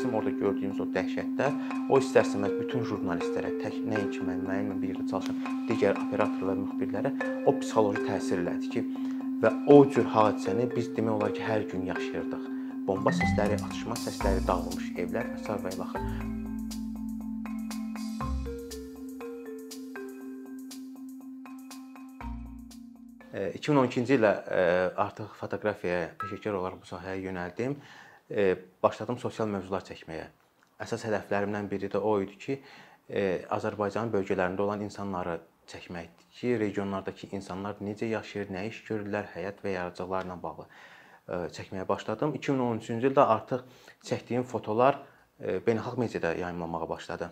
bizim orada gördüyümüz o dəhşətdə o istərsəməz bütün jurnalistlərə, tək nəinki mən, mənimlə birlikdə çalışan digər operator və müxbirlərə o psixoloji təsir elədi ki, və o cür hadisəni biz demək olar ki, hər gün yaşayırdıq. Bomba səsləri, atışma səsləri, dağılmış evlər və s. və ilaxır. 2012-ci ildə artıq fotoqrafiyaya peşəkar olaraq bu sahəyə yönəldim. Başladım sosial mövzular çəkməyə. Əsas hədəflərimdən biri də o idi ki, Azərbaycanın bölgələrində olan insanları çəkməkdir ki, regionlardakı insanlar necə yaşayır, nə iş görürlər, həyat və yaradıcılıqlarla bağlı çəkməyə başladım. 2013-cü ildə artıq çəkdiyim fotolar beynəlxalq mediada yayımlanmağa başladı.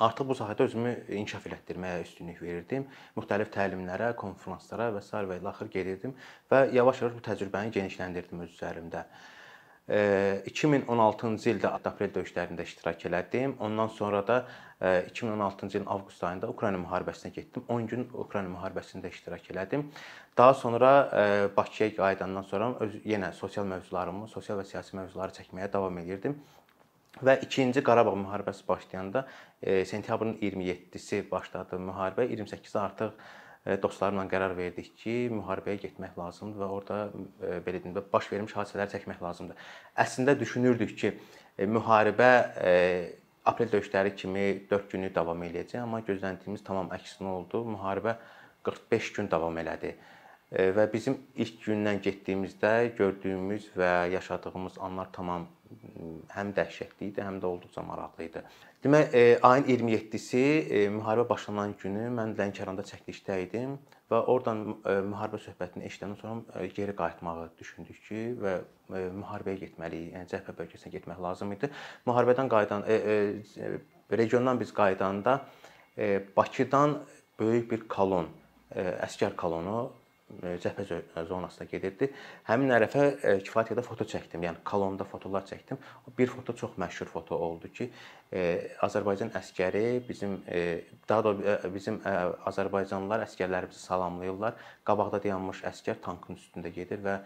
Artıq bu sahədə özümü inkişaf elətdirməyə üstünlük verirdim. Müxtəlif təlimlərə, konfranslara və s. və ilaxır gedirdim və yavaş-yavaş bu təcrübəni genişləndirdim öz üzərimdə. 2016-cı ildə aprel döyüşlərində iştirak elədim. Ondan sonra da 2016-cı ilin avqust ayında Ukrayna müharibəsinə getdim. 10 gün Ukrayna müharibəsində iştirak elədim. Daha sonra Bakıya qayıdandan sonra öz yenə sosial mövzularımı, sosial və siyasi mövzuları çəkməyə davam edirdim. Və 2-ci Qarabağ müharibəsi başlayanda sentyabrın 27-si başladı müharibə. 28-də artıq dostlarımla qərar verdik ki, müharibəyə getmək lazımdır və orada belə deyim də baş vermiş hadisələri çəkmək lazımdır. Əslində düşünürdük ki, müharibə aprel döyüşləri kimi 4 günlük davam eləyəcək, amma gözləntiyimiz tamam əksinə oldu. Müharibə 45 gün davam elədi. Və bizim ilk gündən getdiyimizdə gördüyümüz və yaşadığımız anlar tamam həm dəhşətli idi, həm də olduqca maraqlı idi. Demək, e, ayın 27-si e, müharibə başlanan günü mən Lənkəranda çəkilişdə idim və oradan e, müharibə söhbətini eşidəndən sonra geri qayıtmağı düşündük ki, və müharibəyə getməliyik. Yəni cəbhə bölgəsinə getmək lazım idi. Müharibədən qayıdan e, e, regiondan biz qayıdanda e, Bakıdan böyük bir kolon, e, əskər kolonu cəbhə zonasına gedirdi. Həmin ərəfə kifayət qədər foto çəkdim. Yəni kolonda fotolar çəkdim. Bir foto çox məşhur foto oldu ki, Azərbaycan əskəri bizim daha da bizim Azərbaycanlılar əskərlərimizi salamlayırlar. Qabaqda dayanmış əskər tankın üstündə gedir və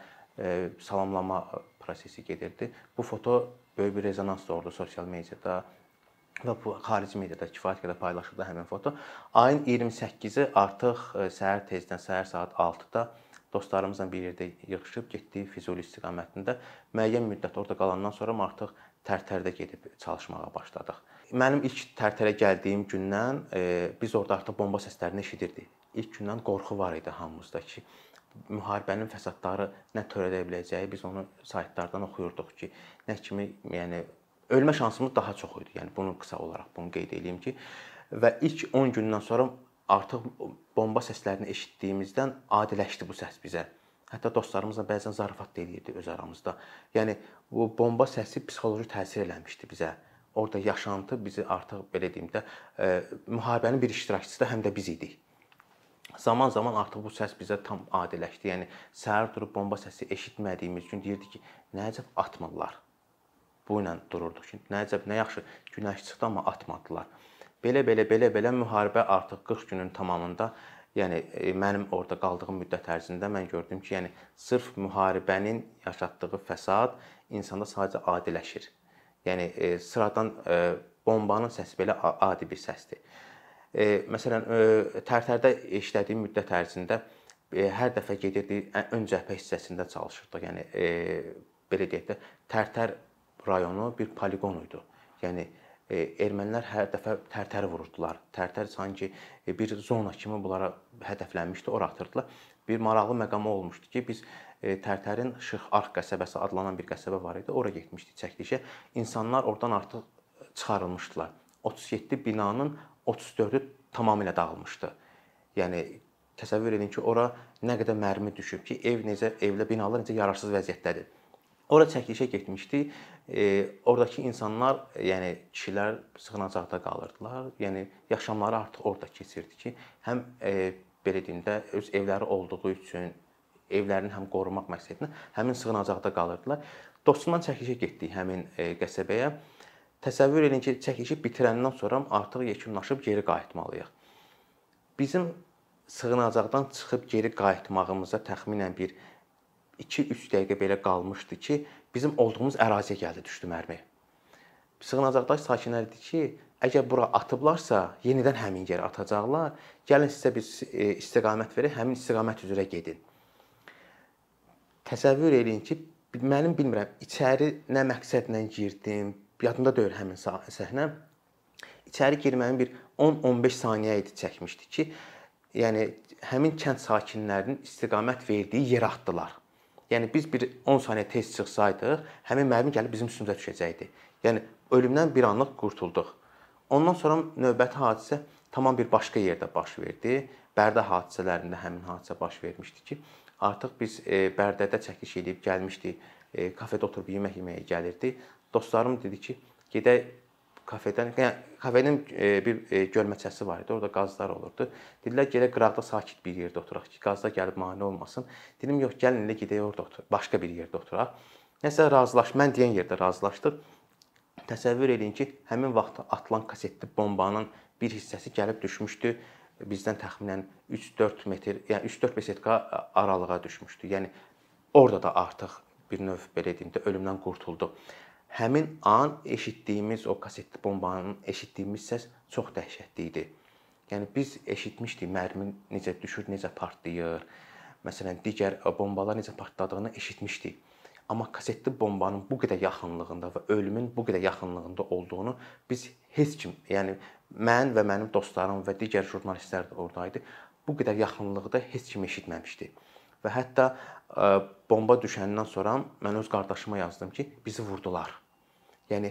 salamlama prosesi gedirdi. Bu foto böyük bir rezonans doğurdu sosial mediada və bu xarici mediada kifayət qədər paylaşıldı həmin foto. Ayın 28-i artıq e, səhər tezdən, səhər saat 6-da dostlarımızla bir yerdə yığılıb getdik Füzuli istiqamətində. Müəyyən müddət orada qalandan sonra artıq Tərtərdə gedib çalışmağa başladıq. Mənim ilk Tərtərə gəldiyim gündən e, biz orada artıq bomba səslərini eşidirdik. İlk gündən qorxu var idi hamımızda ki, müharibənin fəsadları nə törədə biləcəyi biz onu saytlardan oxuyurduq ki, nə kimi, yəni ölmə şansımız daha çox idi. Yəni bunu qısa olaraq bunu qeyd edeyim ki, və ilk 10 gündən sonra artıq bomba səslərini eşitdiyimizdən adiləşdi bu səs bizə. Hətta dostlarımızla bəzən zarafat da eləyirdi öz aramızda. Yəni bu bomba səsi psixoloji təsir eləmişdi bizə. Orda yaşantı bizi artıq belə deyim də, e, müharibənin bir iştirakçısı da həm də biz idik. Zaman-zaman artıq bu səs bizə tam adiləşdi. Yəni səhər durub bomba səsi eşitmədiyimiz gün deyirdi ki, nəcəb atmırlar bu ilə dururduq ki, nə əcəb, nə yaxşı günəş çıxdı amma atmadılar. Belə-belə belə-belə müharibə artıq 40 günün tamamında, yəni e, mənim orada qaldığım müddət ərzində mən gördüm ki, yəni sırf müharibənin yaşatdığı fəsad insanda sadəcə adiləşir. Yəni e, sıradan e, bombanın səsi belə adi bir səsdir. Məsələn, Tərtərdə işlədiyim müddət ərzində hər dəfə gedirdik ön cəbhə hissəsində çalışırdıq. Yəni belə deyək də Tərtər rayonu bir poliqon idi. Yəni e, ermənilər hər dəfə Tərtəri vururdular. Tərtər sanki e, bir zona kimi bunlara hədəflənmişdi, ora atırdılar. Bir maraqlı məqam olmuşdu ki, biz e, Tərtərin Şıx Arx qəsəbəsi adlanan bir qəsəbə var idi. Ora getmişdik çəkilişə. İnsanlar oradan artıq çıxarılmışdılar. 37 binanın 34-ü tamamilə dağılmışdı. Yəni təsəvvür edin ki, ora nə qədər mərmi düşüb ki, ev necə, evlə binalar necə yararsız vəziyyətdədir. Ora çəkilişə getmişdik. E, oradakı insanlar, yəni kişilər sığınacaqda qalırdılar. Yəni yaşamları artıq orada keçirdi ki, həm e, belə deyim də öz evləri olduğu üçün evlərini həm qorumaq məqsədilə həmin sığınacaqda qalırdılar. Dostumla çəkilişə getdik həmin e, qəsəbəyə. Təsəvvür edin ki, çəkilişi bitirəndən sonra artıq yekunlaşıb geri qayıtmalıyıq. Bizim sığınacaqdan çıxıb geri qayıtmağımıza təxminən bir 2-3 dəqiqə belə qalmışdı ki, bizim olduğumuz əraziyə gəldi düşdü mərmi. sığınacaqdakı sakinlər dedi ki, əgər bura atıblarsa, yenidən həmin yerə atacaqlar. Gəlin sizə bir e, istiqamət verək, həmin istiqamət üzrə gedin. Təsəvvür eləyin ki, mənim bilmirəm, içəri nə məqsədlə girdim, yadımda deyil həmin səhnə. İçəri girməyin bir 10-15 saniyə idi çəkmişdi ki, yəni həmin kənd sakinlərinin istiqamət verdiyi yerə atdılar. Yəni biz bir 10 saniyə tez çıxsaydıq, həmin mərmi gəlib bizim üstümüzə düşəcəkdi. Yəni ölümdən bir anlıq qurtulduq. Ondan sonra növbəti hadisə tamam bir başqa yerdə baş verdi. Bərdə hadisələrində həmin hadisə baş vermişdi ki, artıq biz e, Bərdədə çəkiliş edib gəlmişdik. E, kafedə oturub yemək yeməyə gəlirdi. Dostlarım dedi ki, gedək kafedən, yəni kafenin e, bir e, gölməçəsi var idi. Orada qazlar olurdu. Dedilər gələ qıraqda sakit bir yerdə oturaq ki, qazlar gəlib mane olmasın. Dedim yox, gəlin elə gedək orada otur. Başqa bir yerdə oturaq. Nəsə razılaş, mən deyən yerdə razılaşdıq. Təsəvvür eləyin ki, həmin vaxt atılan kasetli bombanın bir hissəsi gəlib düşmüşdü bizdən təxminən 3-4 metr, yəni 3-4 metrə aralığa düşmüşdü. Yəni orada da artıq bir növ belə deyim də ölümdən qurtuldu həmin an eşitdiyimiz o kasetli bombanın eşitdiyimiz səs çox dəhşətli idi. Yəni biz eşitmişdik mərmi necə düşür, necə partlayır. Məsələn, digər bombalar necə partladığını eşitmişdik. Amma kasetli bombanın bu qədər yaxınlığında və ölümün bu qədər yaxınlığında olduğunu biz heç kim, yəni mən və mənim dostlarım və digər jurnalistlər də oradaydı. Bu qədər yaxınlıqda heç kim eşitməmişdi. Və hətta bomba düşəndən sonra mən öz qardaşıma yazdım ki, bizi vurdular. Yəni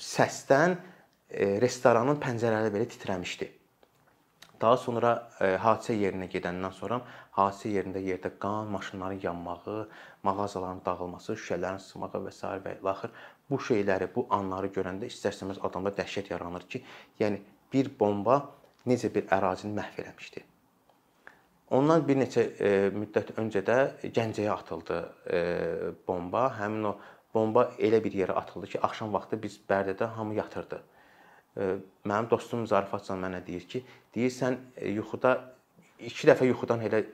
səsdən e, restoranın pəncərələri belə titrəmişdi. Daha sonra e, hadisə yerinə gedəndən sonra hadisə yerində yerdə qan, maşınların yanmağı, mağazaların dağılması, şüşələrin sınmağı və s. və ilaxır bu şeyləri, bu anları görəndə istərsəmiz adamda dəhşət yaranır ki, yəni bir bomba necə bir ərazini məhv eləmişdi. Ondan bir neçə e, müddət öncə də Gəncəyə atıldı bomba. Həmin o bomba elə bir yerə atıldı ki, axşam vaxtı biz Bərdədə hamı yatırdı. Mənim dostum zarafatla mənə deyir ki, deyirsən yuxuda 2 dəfə yuxudan elə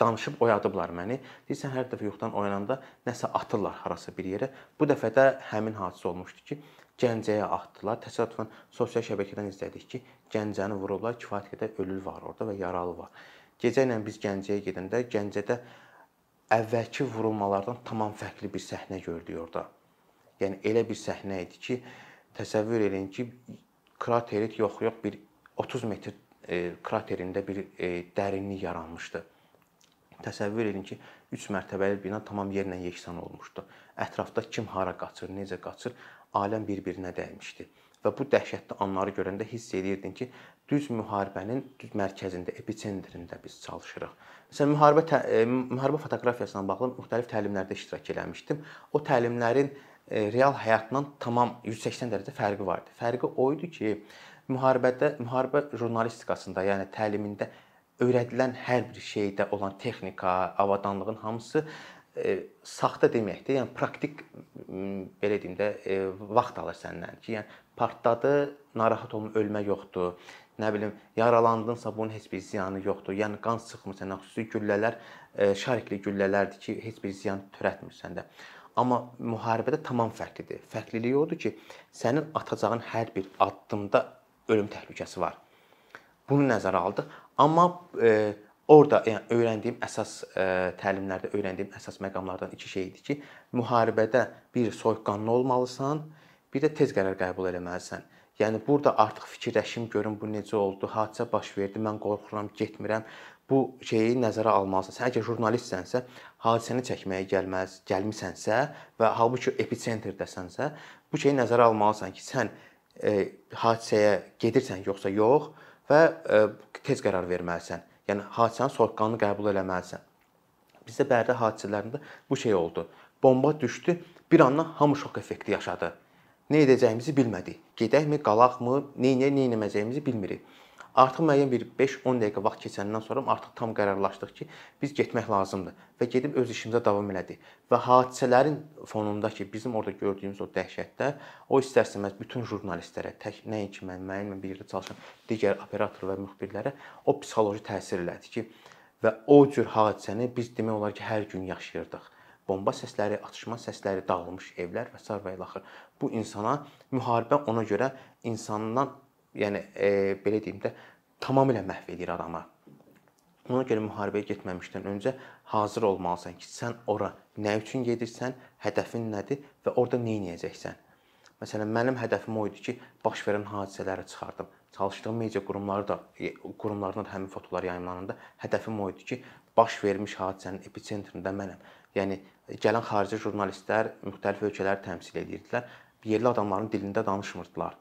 danışıb oyadıblar məni. Deyirsən hər dəfə yuxudan oyananda nəsə atırlar harasa bir yerə. Bu dəfə də həmin hadisə olmuşdu ki, Gəncəyə atdılar. Təsadüfən sosial şəbəkədən izlədik ki, Gəncəni vurublar, kifayət qədər ölü var orada və yaralı var. Gecə ilə biz Gəncəyə gedəndə Gəncədə əvvəlki vurulmalardan tamam fərqli bir səhnə gördük orada. Yəni elə bir səhnə idi ki, təsəvvür edin ki, krateri yox-yox bir 30 metr e, kraterində bir e, dərinlik yaranmışdı. Təsəvvür edin ki, 3 mərtəbəli bina tamam yerlə yeksan olmuşdu. Ətrafda kim hara qaçır, necə qaçır, aləm bir-birinə dəymişdi. Və bu dəhşətli anları görəndə hiss edirdin ki, düz müharibənin düz mərkəzində, episentrində biz çalışırıq. Məsələn, müharibə e, müharibə fotoqrafiyasına bağlı müxtəlif təlimlərdə iştirak etmişdim. O təlimlərin e, real həyatla tamam 180 dərəcə fərqi vardı. Fərqi o idi ki, müharibədə, müharibə jurnalistikasında, yəni təlimində öyrədilən hər bir şeydə olan texnika, avadanlığın hamısı e, saxta deməkdir. Yəni praktik belə deyim də e, vaxt alır səndən ki, yəni partladı, narahat olma, ölmə yoxdur nə bilim yaralandınsa bunun heç bir ziyanı yoxdur. Yəni qan sıxmır səndən. Xüsusi güllələr e, şarikli güllələrdir ki, heç bir ziyan törətmir səndə. Amma müharibədə tamam fərqlidir. Fərqliliyi odur ki, sənin atacağın hər bir addımda ölüm təhlükəsi var. Bunu nəzərə aldıq. Amma e, orada yəni öyrəndiyim əsas e, təlimlərdə öyrəndiyim əsas məqamlardan iki şey idi ki, müharibədə bir soyuqqanlı olmalısan, bir də tez qərar qəbul etməlisən. Yəni burada artıq fikirləşim görüm bu necə oldu, hadisə baş verdi, mən qorxuram, getmirəm. Bu şeyi nəzərə almalısan. Sən əgər jurnalistsənsə, hadisəni çəkməyə gəlməz, gəlmisənsə və halbuki episentrirdəsənsə, bu şeyi nəzərə almalısan ki, sən e, hadisəyə gedirsən yoxsa yox və e, tez qərar verməlisən. Yəni hadisənin soyuqqanlı qəbul etməlisən. Bizdə Bərdə hadisələrində bu şey oldu. Bomba düşdü, bir anda hamı şok effekti yaşadı nə edəcəyimizi bilmədik. Gedəkmi, qalaqmı, nə etməyəcəyimizi bilmirik. Artıq müəyyən bir 5-10 dəqiqə vaxt keçəndən sonra artıq tam qərarlaşdıq ki, biz getmək lazımdır və gedib öz işimizə davam elədik. Və hadisələrin fonunda ki, bizim orada gördüyümüz o dəhşətlər, o istərsəməz bütün jurnalistlərə, tək nəinki mən, mənimlə bir yerdə çalışan digər operator və müxbirlərə o psixoloji təsir elədi ki, və o cür hadisəni biz demək olar ki, hər gün yaşayırdıq. Bomba səsləri, atışma səsləri, dağılmış evlər və s. və ilaxır. Bu insana müharibə ona görə insandan, yəni e, belə deyim də, tamamilə məhv edir adamı. Ona görə müharibəyə getməmişdən öncə hazır olmalısan ki, sən ora nə üçün gedirsən, hədəfin nədir və orada nə edəcəksən. Məsələn, mənim hədəfim o idi ki, baş verən hadisələri çıxardım. Çalışdığım media qurumları da e, qurumlarında da həmin fotolar yayımlananda hədəfim o idi ki, baş vermiş hadisənin episentrində mənəm. Yəni gələn xarici jurnalistlər müxtəlif ölkələri təmsil edirdilər. Yerli adamların dilində danışmırdılar.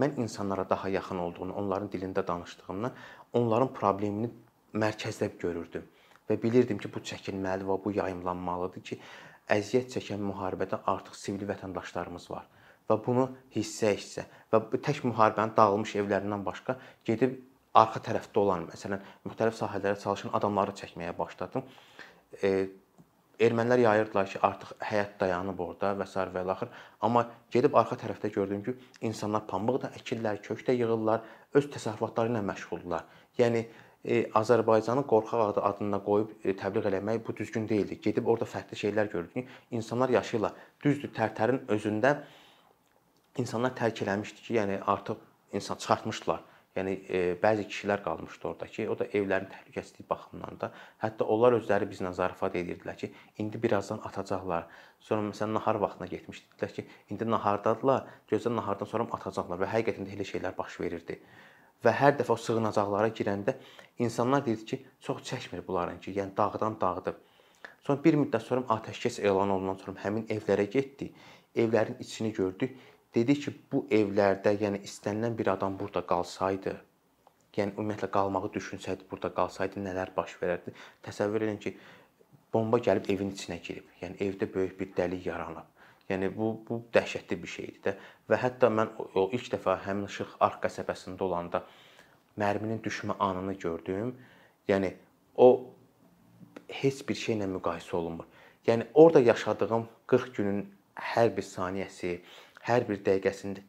Mən insanlara daha yaxın olduğunu, onların dilində danışdığımdan, onların problemini mərkəzdə görürdüm və bilirdim ki, bu çəkilməli və bu yayımlanmalıdır ki, əziyyət çəkən müharibədə artıq sivil vətəndaşlarımız var və bunu hissə-hissə və bu tək müharibənin dağılmış evlərindən başqa gedib arxa tərəfdə olan, məsələn, müxtəlif sahələrdə çalışan adamları çəkməyə başladım. E, ermənilər yayırdılar ki, artıq həyat dayanıb orada və s. və ilaxır. Amma gedib arxa tərəfdə gördüm ki, insanlar pambıq da əkirlər, kök də yığırlar, öz təsərrüfatları ilə məşğuldurlar. Yəni e, Azərbaycanı qorxaq adı adına qoyub e, təbliğ eləmək bu düzgün deyildi. Gedib orada fərqli şeylər gördük ki, insanlar yaşayırlar. Düzdür, Tərtərin özündə insanlar tərk eləmişdi ki, yəni artıq insan çıxartmışdılar Yəni e, bəzi kişilər qalmışdı orada ki, o da evlərin təhlükəsizliyi baxımından da, hətta onlar özləri bizlə zarafat edirdilər ki, indi birazdan atacaqlar. Sonra məsələn nahar vaxtına getmişdilər ki, indi nahardadılar, gözəl nahardan sonra atacaqlar və həqiqətən də elə şeylər baş verirdi. Və hər dəfə o sığınacaqlara girəndə insanlar deyirdi ki, çox çəkmir bunların ki, yəni dağdan dağıdıb. Sonra bir müddət sonra atəşkəs elan olunan sonra həmin evlərə getdi. Evlərin içini gördü dedi ki, bu evlərdə, yəni istənilən bir adam burada qalsaydı, yəni ümumiyyətlə qalmağı düşünsəydi, burada qalsaydı nələr baş verərdi? Təsəvvür edin ki, bomba gəlib evin içinə girib. Yəni evdə böyük bir dəlik yaranıb. Yəni bu bu dəhşətli bir şeydir də və hətta mən o ilk dəfə həmin Şırx Arx qəsəbəsində olanda mərminin düşmə anını gördüm. Yəni o heç bir şeylə müqayisə olunmur. Yəni orada yaşadığım 40 günün hər bir saniyəsi, hər bir dəqiqəsində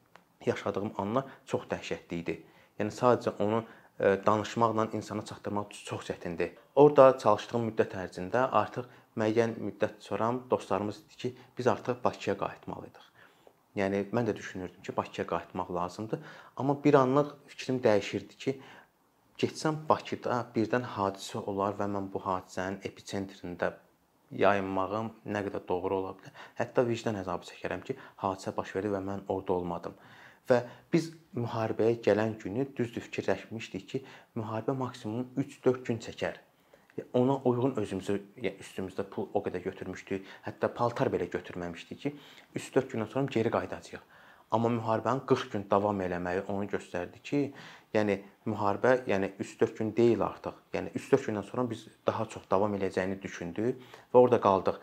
yaşadığım anlar çox dəhşətli idi. Yəni sadəcə onu e, danışmaqla insana çatdırmaq çox çətindir. Orda çalışdığım müddət ərzində artıq müəyyən müddət sonra dostlarımız dedi ki, biz artıq Bakıya qayıtmalıydıq. Yəni mən də düşünürdüm ki, Bakıya qayıtmaq lazımdır, amma bir anlıq fikrim dəyişirdi ki, getsəm Bakıda birdən hadisə olar və mən bu hadisənin episentrində yayınmağım nə qədər doğru ola bilər. Hətta vicdan əzabı çəkərəm ki, hadisə baş verdi və mən orada olmadım. Və biz müharibəyə gələn günü düzdür fikirləşmişdik ki, müharibə maksimum 3-4 gün çəkər. Ona uyğun özümüzü yəni üstümüzdə pul o qədər götürmüşdük, hətta paltar belə götürməmişdik ki, 3-4 gündən sonra geri qayıdacağıq. Amma müharibənin 40 gün davam eləməyi onu göstərdi ki, yəni müharibə yəni 3-4 gün deyil artıq. Yəni 3-4 gündən sonra biz daha çox davam eləyəcəyini düşündük və orada qaldıq.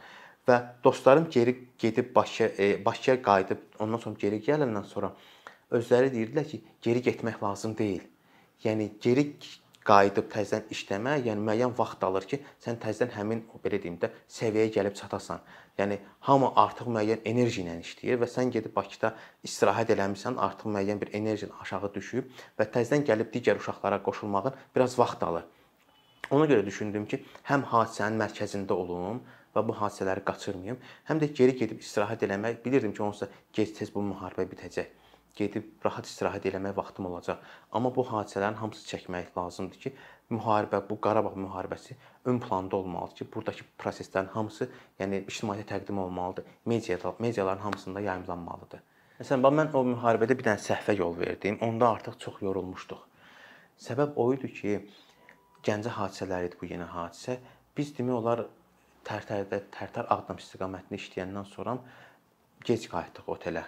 Və dostlarım geri gedib Bakıya e, Bakıya qayıdıb ondan sonra geri gələndən sonra özləri deyirdilər ki, geri getmək lazım deyil. Yəni geri qayıdıb təzədən işləmə, yəni müəyyən vaxt alır ki, sən təzədən həmin belə deyim də səviyyəyə gəlib çatasan. Yəni hamı artıq müəyyən enerji ilə işləyir və sən gedib Bakıda istirahət eləmisən, artıq müəyyən bir enerjin aşağı düşüb və təzədən gəlib digər uşaqlara qoşulmağın biraz vaxt alır. Ona görə düşündüm ki, həm hadisənin mərkəzində olum və bu hadisələri qaçırmayım, həm də geri gedib istirahət eləmək, bilirdim ki, onsuz da gec-tez bu müharibə bitəcək gedib rahat istirahət eləmək vaxtım olacaq. Amma bu hadisələrin hamısı çəkmək lazımdır ki, müharibə, bu Qarabağ müharibəsi ön planda olmalıdır ki, burdakı proseslərin hamısı, yəni ictimaiyyətə təqdim olmalıdır. Mediada, mediaların hamısında yayımlanmalıdır. Məsələn, mən o müharibədə bir dənə səhvə yol verdim. Onda artıq çox yorulmuşduq. Səbəb o idi ki, Gəncə hadisələri idi bu yeni hadisə. Biz demək olar Tərtərdə, Tərtər Ağdam istiqamətində işləyəndən sonra gec qayıtdıq otelə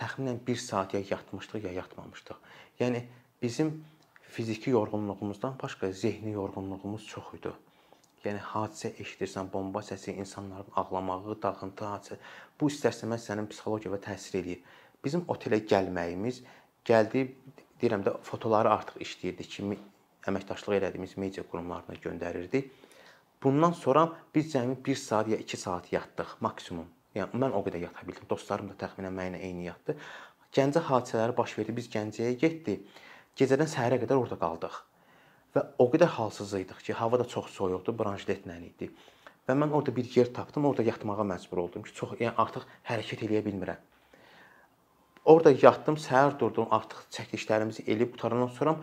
təxminən 1 saat ya yatmışdıq, ya yatmamışdıq. Yəni bizim fiziki yorğunluğumuzdan başqa zehni yorğunluğumuz çox idi. Yəni hadisə eşidirsən, bomba səsi, insanların ağlamağı, dağıntı hadisə. Bu istərsəməz sənin psixologiyaya təsir eləyir. Bizim otelə gəlməyimiz, gəldi, deyirəm də fotoları artıq işləyirdi ki, əməkdaşlıq elədiyimiz media qurumlarına göndərirdik. Bundan sonra biz cəmi 1 saat ya 2 saat yatdıq maksimum. Yəni mən o qədər yata bildim. Dostlarım da təxminən mənimlə eyni yatdı. Gəncə hadisələri baş verdi. Biz Gəncəyə getdik. Gecədən səhərə qədər orada qaldıq. Və o qədər halsız idik ki, hava da çox soyuqdu, branşletlə idi. Və mən orada bir yer tapdım, orada yatmağa məcbur oldum ki, çox yəni artıq hərəkət eləyə bilmirəm. Orada yatdım, səhər durdum, artıq çəkilişlərimizi eləyib qutarandan sonra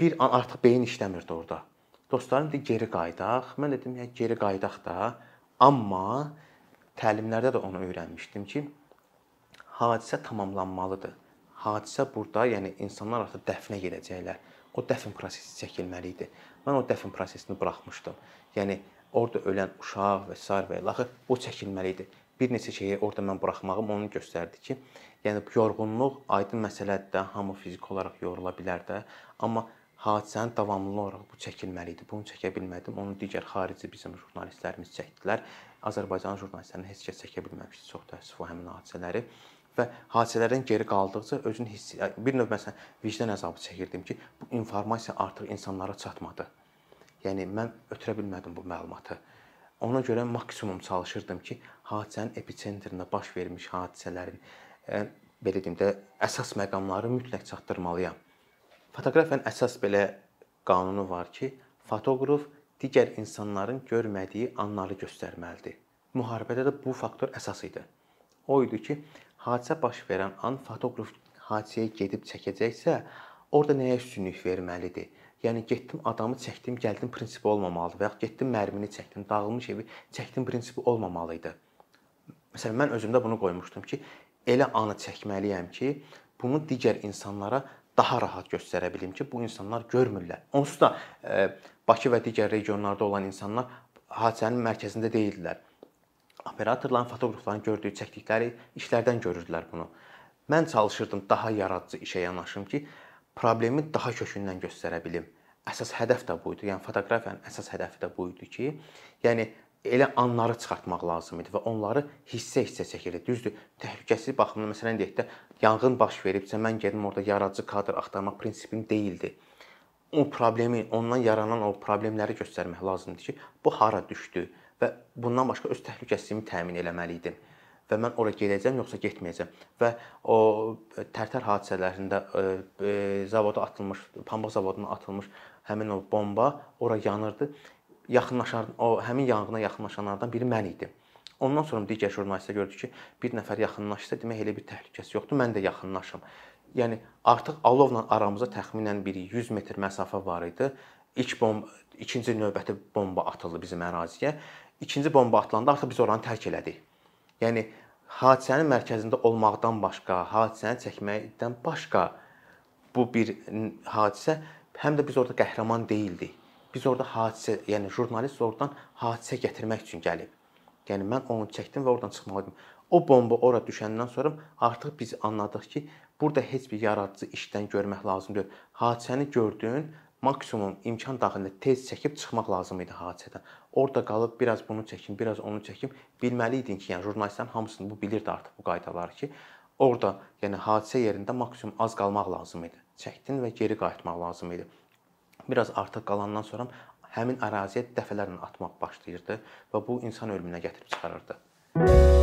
bir an artıq beyin işləmirdi orada. Dostlarım dedi geri qayıdaq. Mən dedim ya geri qayıdaq da. Amma təlimlərdə də onu öyrənmişdim ki, hadisə tamamlanmalıdır. Hadisə burada, yəni insanlar artıq dəfnə gedəcəklər. O dəfn prosesi çəkilməli idi. Mən o dəfn prosesini buraxmışdım. Yəni orada ölən uşaq və sair və ilaxır bu çəkilməli idi. Bir neçə şeyi orada mən buraxmağım onu göstərdi ki, yəni yorğunluq aydın məsələdir də, hamı fiziki olaraq yorula bilər də, amma hadisənin davamlı olaraq bu çəkilməli idi. Bunu çəkə bilmədim. Onu digər xarici bizim jurnalistlərimiz çəkdilər. Azərbaycan jurnalistlərini heç kəs çəkə bilməmişdi. Çox təəssüf o həmin hadisələri və hadisələrdən geri qaldıqca özünü hiss bir növ məsələn vicdan əzabı çəkirdim ki, bu informasiya artıq insanlara çatmadı. Yəni mən ötürə bilmədim bu məlumatı. Ona görə maksimum çalışırdım ki, hadisənin episentrində baş vermiş hadisələrin e, belə deyim də əsas məqamları mütləq çatdırmalıyam. Fotoqrafiyanın əsas belə qanunu var ki, fotoqraf digər insanların görmədiyi anları göstərməlidir. Müharibədə də bu faktor əsas idi. O idi ki, hadisə baş verən an fotoqraf hadisəyə gedib çəkəcəksə, orada nəyə üstünlük verməlidir? Yəni getdim adamı çəkdim, gəldim prinsipi olmamalıdır və ya getdim mərmini çəkdim, dağılmış evi çəkdim prinsipi olmamalı idi. Məsələn, mən özümdə bunu qoymuşdum ki, elə anı çəkməliyəm ki, bunu digər insanlara daha rahat göstərə bilim ki, bu insanlar görmürlər. Onsuz da e, Bakı və digər regionlarda olan insanlar hadisənin mərkəzində deyildilər. Operatorların, fotoqrafların gördüyü, çəkdikləri işlərdən görürdülər bunu. Mən çalışırdım daha yaradıcı işə yanaşım ki, problemi daha kökündən göstərə bilim. Əsas hədəf də bu idi. Yəni fotoqrafiyanın əsas hədəfi də bu idi ki, yəni elə anları çıxartmaq lazım idi və onları hissə-hissə çəkirdi. Düzdür, təhlükəsizlik baxımından məsələn deyək də yanğın baş veribsə mən gedim orada yaradıcı kadr axtarmaq prinsipim deyildi. O problemi, ondan yaranan o problemləri göstərmək lazımdır ki, bu hara düşdü və bundan başqa öz təhlükəsizliyimi təmin etməli idim və mən ora gedəcəm yoxsa getməyəcəm. Və o Tərtər hadisələrində e, e, zavoda atılmış, pambıq zavoduna atılmış həmin o bomba ora yanırdı yaxınlaşan o həmin yanğına yaxınlaşanlardan biri mən idim. Ondan sonra digər jurnalistlər gördü ki, bir nəfər yaxınlaşsa, demək elə bir təhlükəsi yoxdur, mən də yaxınlaşım. Yəni artıq alovla aramızda təxminən bir 100 metr məsafə var idi. İlk bomba, ikinci növbəti bomba atıldı bizim əraziyə. İkinci bomba atılanda artıq biz oranı tərk elədik. Yəni hadisənin mərkəzində olmaqdan başqa, hadisəni çəkməkdən başqa bu bir hadisə həm də biz orada qəhrəman deyildik. Biz orada hadisə, yəni jurnalist oradan hadisə gətirmək üçün gəlib. Yəni mən onu çəkdim və oradan çıxmalıydım. O bomba ora düşəndən sonra artıq biz anladıq ki, burada heç bir yaradıcı işdən görmək lazım deyil. Hadisəni gördün, maksimum imkan daxilində tez çəkib çıxmaq lazım idi hadisədən. Orada qalıb biraz bunu çəkim, biraz onu çəkim. Bilməli idin ki, yəni jurnalistlərin hamısını bu bilirdi artıq bu qaydaları ki, orada yəni hadisə yerində maksimum az qalmaq lazım idi. Çəkdin və geri qayıtmaq lazım idi biraz artıq qalandan sonra həmin əraziyə dəfələrlə atmaq başlayırdı və bu insan ölümünə gətirib çıxarırdı.